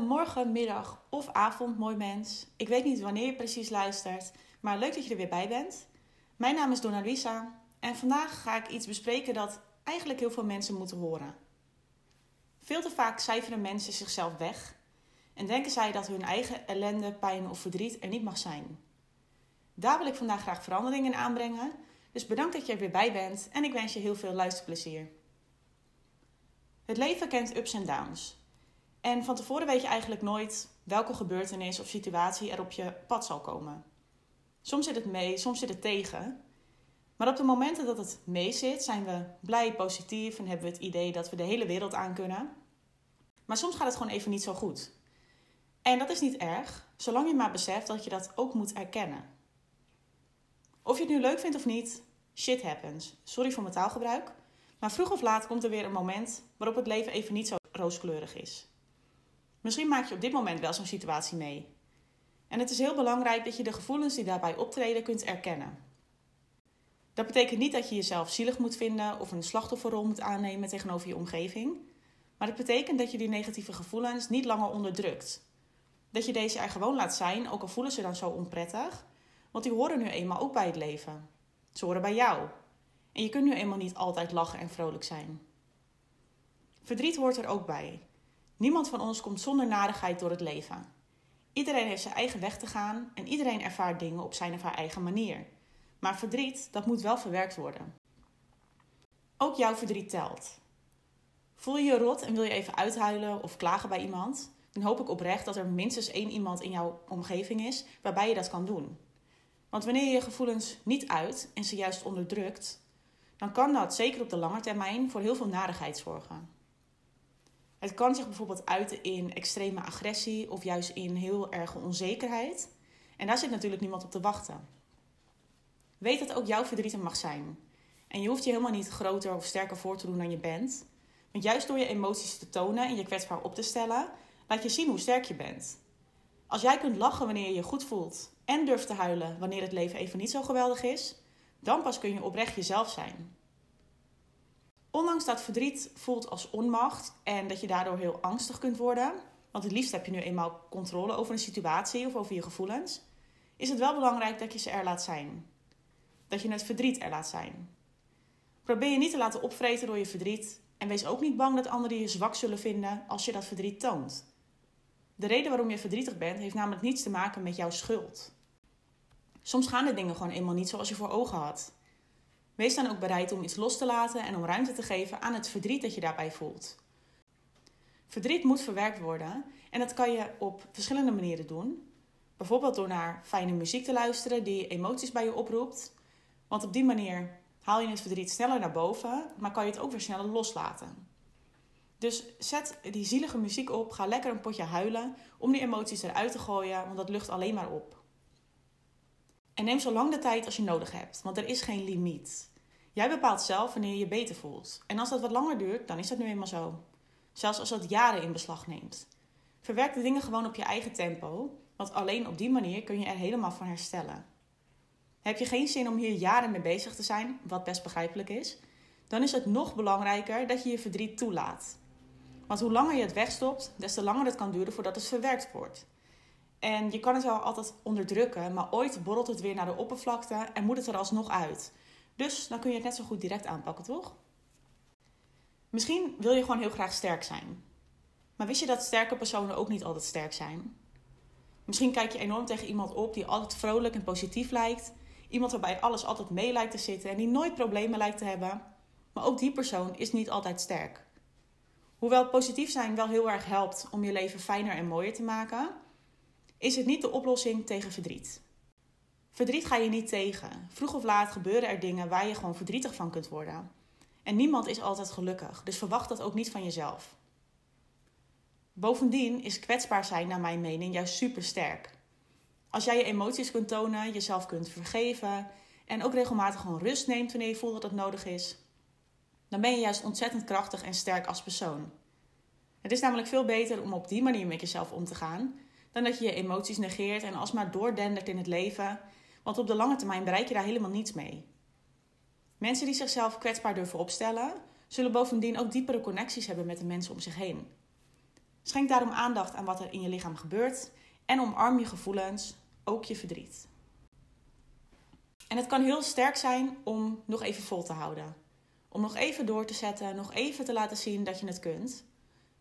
Goedemorgen, middag of avond, mooi mens. Ik weet niet wanneer je precies luistert, maar leuk dat je er weer bij bent. Mijn naam is Donna Luisa en vandaag ga ik iets bespreken dat eigenlijk heel veel mensen moeten horen. Veel te vaak cijferen mensen zichzelf weg en denken zij dat hun eigen ellende, pijn of verdriet er niet mag zijn. Daar wil ik vandaag graag verandering in aanbrengen, dus bedankt dat je er weer bij bent en ik wens je heel veel luisterplezier. Het leven kent ups en downs. En van tevoren weet je eigenlijk nooit welke gebeurtenis of situatie er op je pad zal komen. Soms zit het mee, soms zit het tegen. Maar op de momenten dat het mee zit, zijn we blij, positief en hebben we het idee dat we de hele wereld aan kunnen. Maar soms gaat het gewoon even niet zo goed. En dat is niet erg, zolang je maar beseft dat je dat ook moet erkennen. Of je het nu leuk vindt of niet, shit happens. Sorry voor mijn taalgebruik. Maar vroeg of laat komt er weer een moment waarop het leven even niet zo rooskleurig is. Misschien maak je op dit moment wel zo'n situatie mee. En het is heel belangrijk dat je de gevoelens die daarbij optreden kunt erkennen. Dat betekent niet dat je jezelf zielig moet vinden of een slachtofferrol moet aannemen tegenover je omgeving. Maar het betekent dat je die negatieve gevoelens niet langer onderdrukt. Dat je deze er gewoon laat zijn, ook al voelen ze dan zo onprettig. Want die horen nu eenmaal ook bij het leven. Ze horen bij jou. En je kunt nu eenmaal niet altijd lachen en vrolijk zijn. Verdriet hoort er ook bij. Niemand van ons komt zonder narigheid door het leven. Iedereen heeft zijn eigen weg te gaan en iedereen ervaart dingen op zijn of haar eigen manier. Maar verdriet, dat moet wel verwerkt worden. Ook jouw verdriet telt. Voel je je rot en wil je even uithuilen of klagen bij iemand? Dan hoop ik oprecht dat er minstens één iemand in jouw omgeving is waarbij je dat kan doen. Want wanneer je je gevoelens niet uit en ze juist onderdrukt, dan kan dat zeker op de lange termijn voor heel veel narigheid zorgen. Het kan zich bijvoorbeeld uiten in extreme agressie of juist in heel erge onzekerheid. En daar zit natuurlijk niemand op te wachten. Weet dat ook jouw verdriet er mag zijn. En je hoeft je helemaal niet groter of sterker voor te doen dan je bent. Want juist door je emoties te tonen en je kwetsbaar op te stellen, laat je zien hoe sterk je bent. Als jij kunt lachen wanneer je je goed voelt en durft te huilen wanneer het leven even niet zo geweldig is, dan pas kun je oprecht jezelf zijn. Ondanks dat verdriet voelt als onmacht en dat je daardoor heel angstig kunt worden, want het liefst heb je nu eenmaal controle over een situatie of over je gevoelens, is het wel belangrijk dat je ze er laat zijn. Dat je het verdriet er laat zijn. Probeer je niet te laten opvreten door je verdriet en wees ook niet bang dat anderen je zwak zullen vinden als je dat verdriet toont. De reden waarom je verdrietig bent heeft namelijk niets te maken met jouw schuld. Soms gaan de dingen gewoon eenmaal niet zoals je voor ogen had. Wees dan ook bereid om iets los te laten en om ruimte te geven aan het verdriet dat je daarbij voelt. Verdriet moet verwerkt worden en dat kan je op verschillende manieren doen. Bijvoorbeeld door naar fijne muziek te luisteren die emoties bij je oproept. Want op die manier haal je het verdriet sneller naar boven, maar kan je het ook weer sneller loslaten. Dus zet die zielige muziek op, ga lekker een potje huilen om die emoties eruit te gooien, want dat lucht alleen maar op. En neem zo lang de tijd als je nodig hebt, want er is geen limiet. Jij bepaalt zelf wanneer je je beter voelt. En als dat wat langer duurt, dan is dat nu eenmaal zo. Zelfs als dat jaren in beslag neemt. Verwerk de dingen gewoon op je eigen tempo, want alleen op die manier kun je er helemaal van herstellen. Heb je geen zin om hier jaren mee bezig te zijn, wat best begrijpelijk is, dan is het nog belangrijker dat je je verdriet toelaat. Want hoe langer je het wegstopt, des te langer het kan duren voordat het verwerkt wordt. En je kan het wel altijd onderdrukken, maar ooit borrelt het weer naar de oppervlakte en moet het er alsnog uit. Dus dan kun je het net zo goed direct aanpakken, toch? Misschien wil je gewoon heel graag sterk zijn. Maar wist je dat sterke personen ook niet altijd sterk zijn? Misschien kijk je enorm tegen iemand op die altijd vrolijk en positief lijkt. Iemand waarbij alles altijd mee lijkt te zitten en die nooit problemen lijkt te hebben. Maar ook die persoon is niet altijd sterk. Hoewel positief zijn wel heel erg helpt om je leven fijner en mooier te maken, is het niet de oplossing tegen verdriet. Verdriet ga je niet tegen. Vroeg of laat gebeuren er dingen waar je gewoon verdrietig van kunt worden. En niemand is altijd gelukkig, dus verwacht dat ook niet van jezelf. Bovendien is kwetsbaar zijn, naar mijn mening, juist super sterk. Als jij je emoties kunt tonen, jezelf kunt vergeven en ook regelmatig gewoon rust neemt wanneer je voelt dat het nodig is, dan ben je juist ontzettend krachtig en sterk als persoon. Het is namelijk veel beter om op die manier met jezelf om te gaan, dan dat je je emoties negeert en alsmaar doordendert in het leven want op de lange termijn bereik je daar helemaal niets mee. Mensen die zichzelf kwetsbaar durven opstellen, zullen bovendien ook diepere connecties hebben met de mensen om zich heen. Schenk daarom aandacht aan wat er in je lichaam gebeurt en omarm je gevoelens, ook je verdriet. En het kan heel sterk zijn om nog even vol te houden. Om nog even door te zetten, nog even te laten zien dat je het kunt.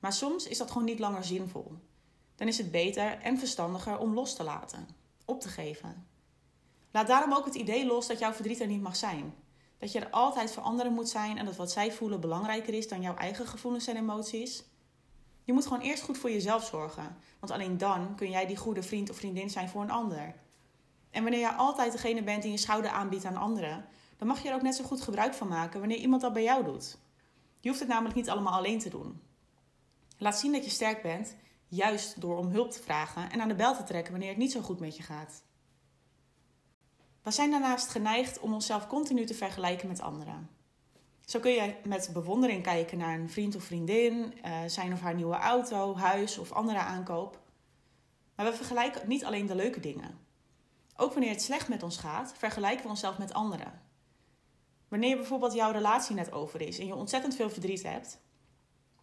Maar soms is dat gewoon niet langer zinvol. Dan is het beter en verstandiger om los te laten, op te geven. Laat daarom ook het idee los dat jouw verdriet er niet mag zijn. Dat je er altijd voor anderen moet zijn en dat wat zij voelen belangrijker is dan jouw eigen gevoelens en emoties. Je moet gewoon eerst goed voor jezelf zorgen, want alleen dan kun jij die goede vriend of vriendin zijn voor een ander. En wanneer jij altijd degene bent die je schouder aanbiedt aan anderen, dan mag je er ook net zo goed gebruik van maken wanneer iemand dat bij jou doet. Je hoeft het namelijk niet allemaal alleen te doen. Laat zien dat je sterk bent, juist door om hulp te vragen en aan de bel te trekken wanneer het niet zo goed met je gaat. We zijn daarnaast geneigd om onszelf continu te vergelijken met anderen. Zo kun je met bewondering kijken naar een vriend of vriendin, uh, zijn of haar nieuwe auto, huis of andere aankoop. Maar we vergelijken niet alleen de leuke dingen. Ook wanneer het slecht met ons gaat, vergelijken we onszelf met anderen. Wanneer bijvoorbeeld jouw relatie net over is en je ontzettend veel verdriet hebt,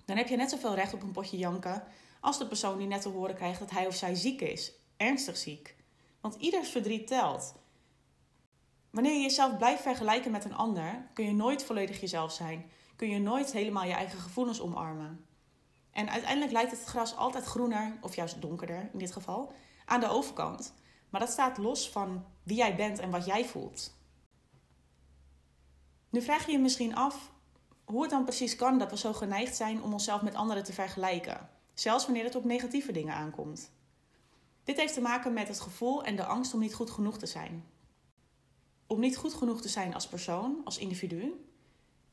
dan heb je net zoveel recht op een potje janken als de persoon die net te horen krijgt dat hij of zij ziek is, ernstig ziek. Want ieders verdriet telt. Wanneer je jezelf blijft vergelijken met een ander, kun je nooit volledig jezelf zijn. Kun je nooit helemaal je eigen gevoelens omarmen. En uiteindelijk lijkt het gras altijd groener, of juist donkerder in dit geval, aan de overkant. Maar dat staat los van wie jij bent en wat jij voelt. Nu vraag je je misschien af hoe het dan precies kan dat we zo geneigd zijn om onszelf met anderen te vergelijken, zelfs wanneer het op negatieve dingen aankomt. Dit heeft te maken met het gevoel en de angst om niet goed genoeg te zijn. Om niet goed genoeg te zijn als persoon, als individu.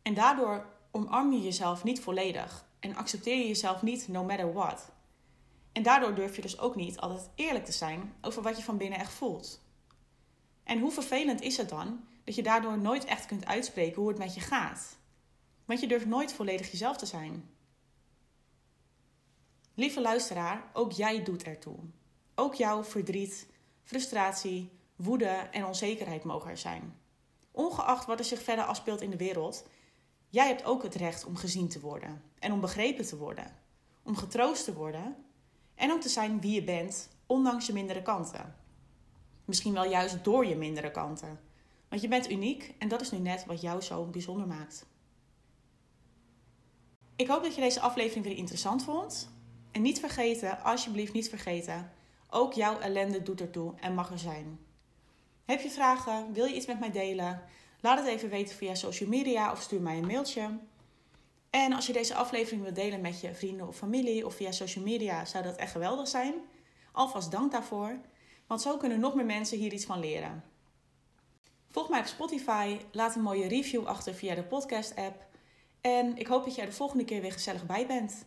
En daardoor omarm je jezelf niet volledig en accepteer je jezelf niet no matter what. En daardoor durf je dus ook niet altijd eerlijk te zijn over wat je van binnen echt voelt. En hoe vervelend is het dan dat je daardoor nooit echt kunt uitspreken hoe het met je gaat? Want je durft nooit volledig jezelf te zijn. Lieve luisteraar, ook jij doet ertoe. Ook jouw verdriet, frustratie, woede en onzekerheid mogen er zijn. Ongeacht wat er zich verder afspeelt in de wereld, jij hebt ook het recht om gezien te worden en om begrepen te worden, om getroost te worden en om te zijn wie je bent, ondanks je mindere kanten. Misschien wel juist door je mindere kanten. Want je bent uniek en dat is nu net wat jou zo bijzonder maakt. Ik hoop dat je deze aflevering weer interessant vond. En niet vergeten, alsjeblieft niet vergeten, ook jouw ellende doet ertoe en mag er zijn. Heb je vragen? Wil je iets met mij delen? Laat het even weten via social media of stuur mij een mailtje. En als je deze aflevering wilt delen met je vrienden of familie of via social media, zou dat echt geweldig zijn. Alvast dank daarvoor, want zo kunnen nog meer mensen hier iets van leren. Volg mij op Spotify, laat een mooie review achter via de podcast-app. En ik hoop dat jij de volgende keer weer gezellig bij bent.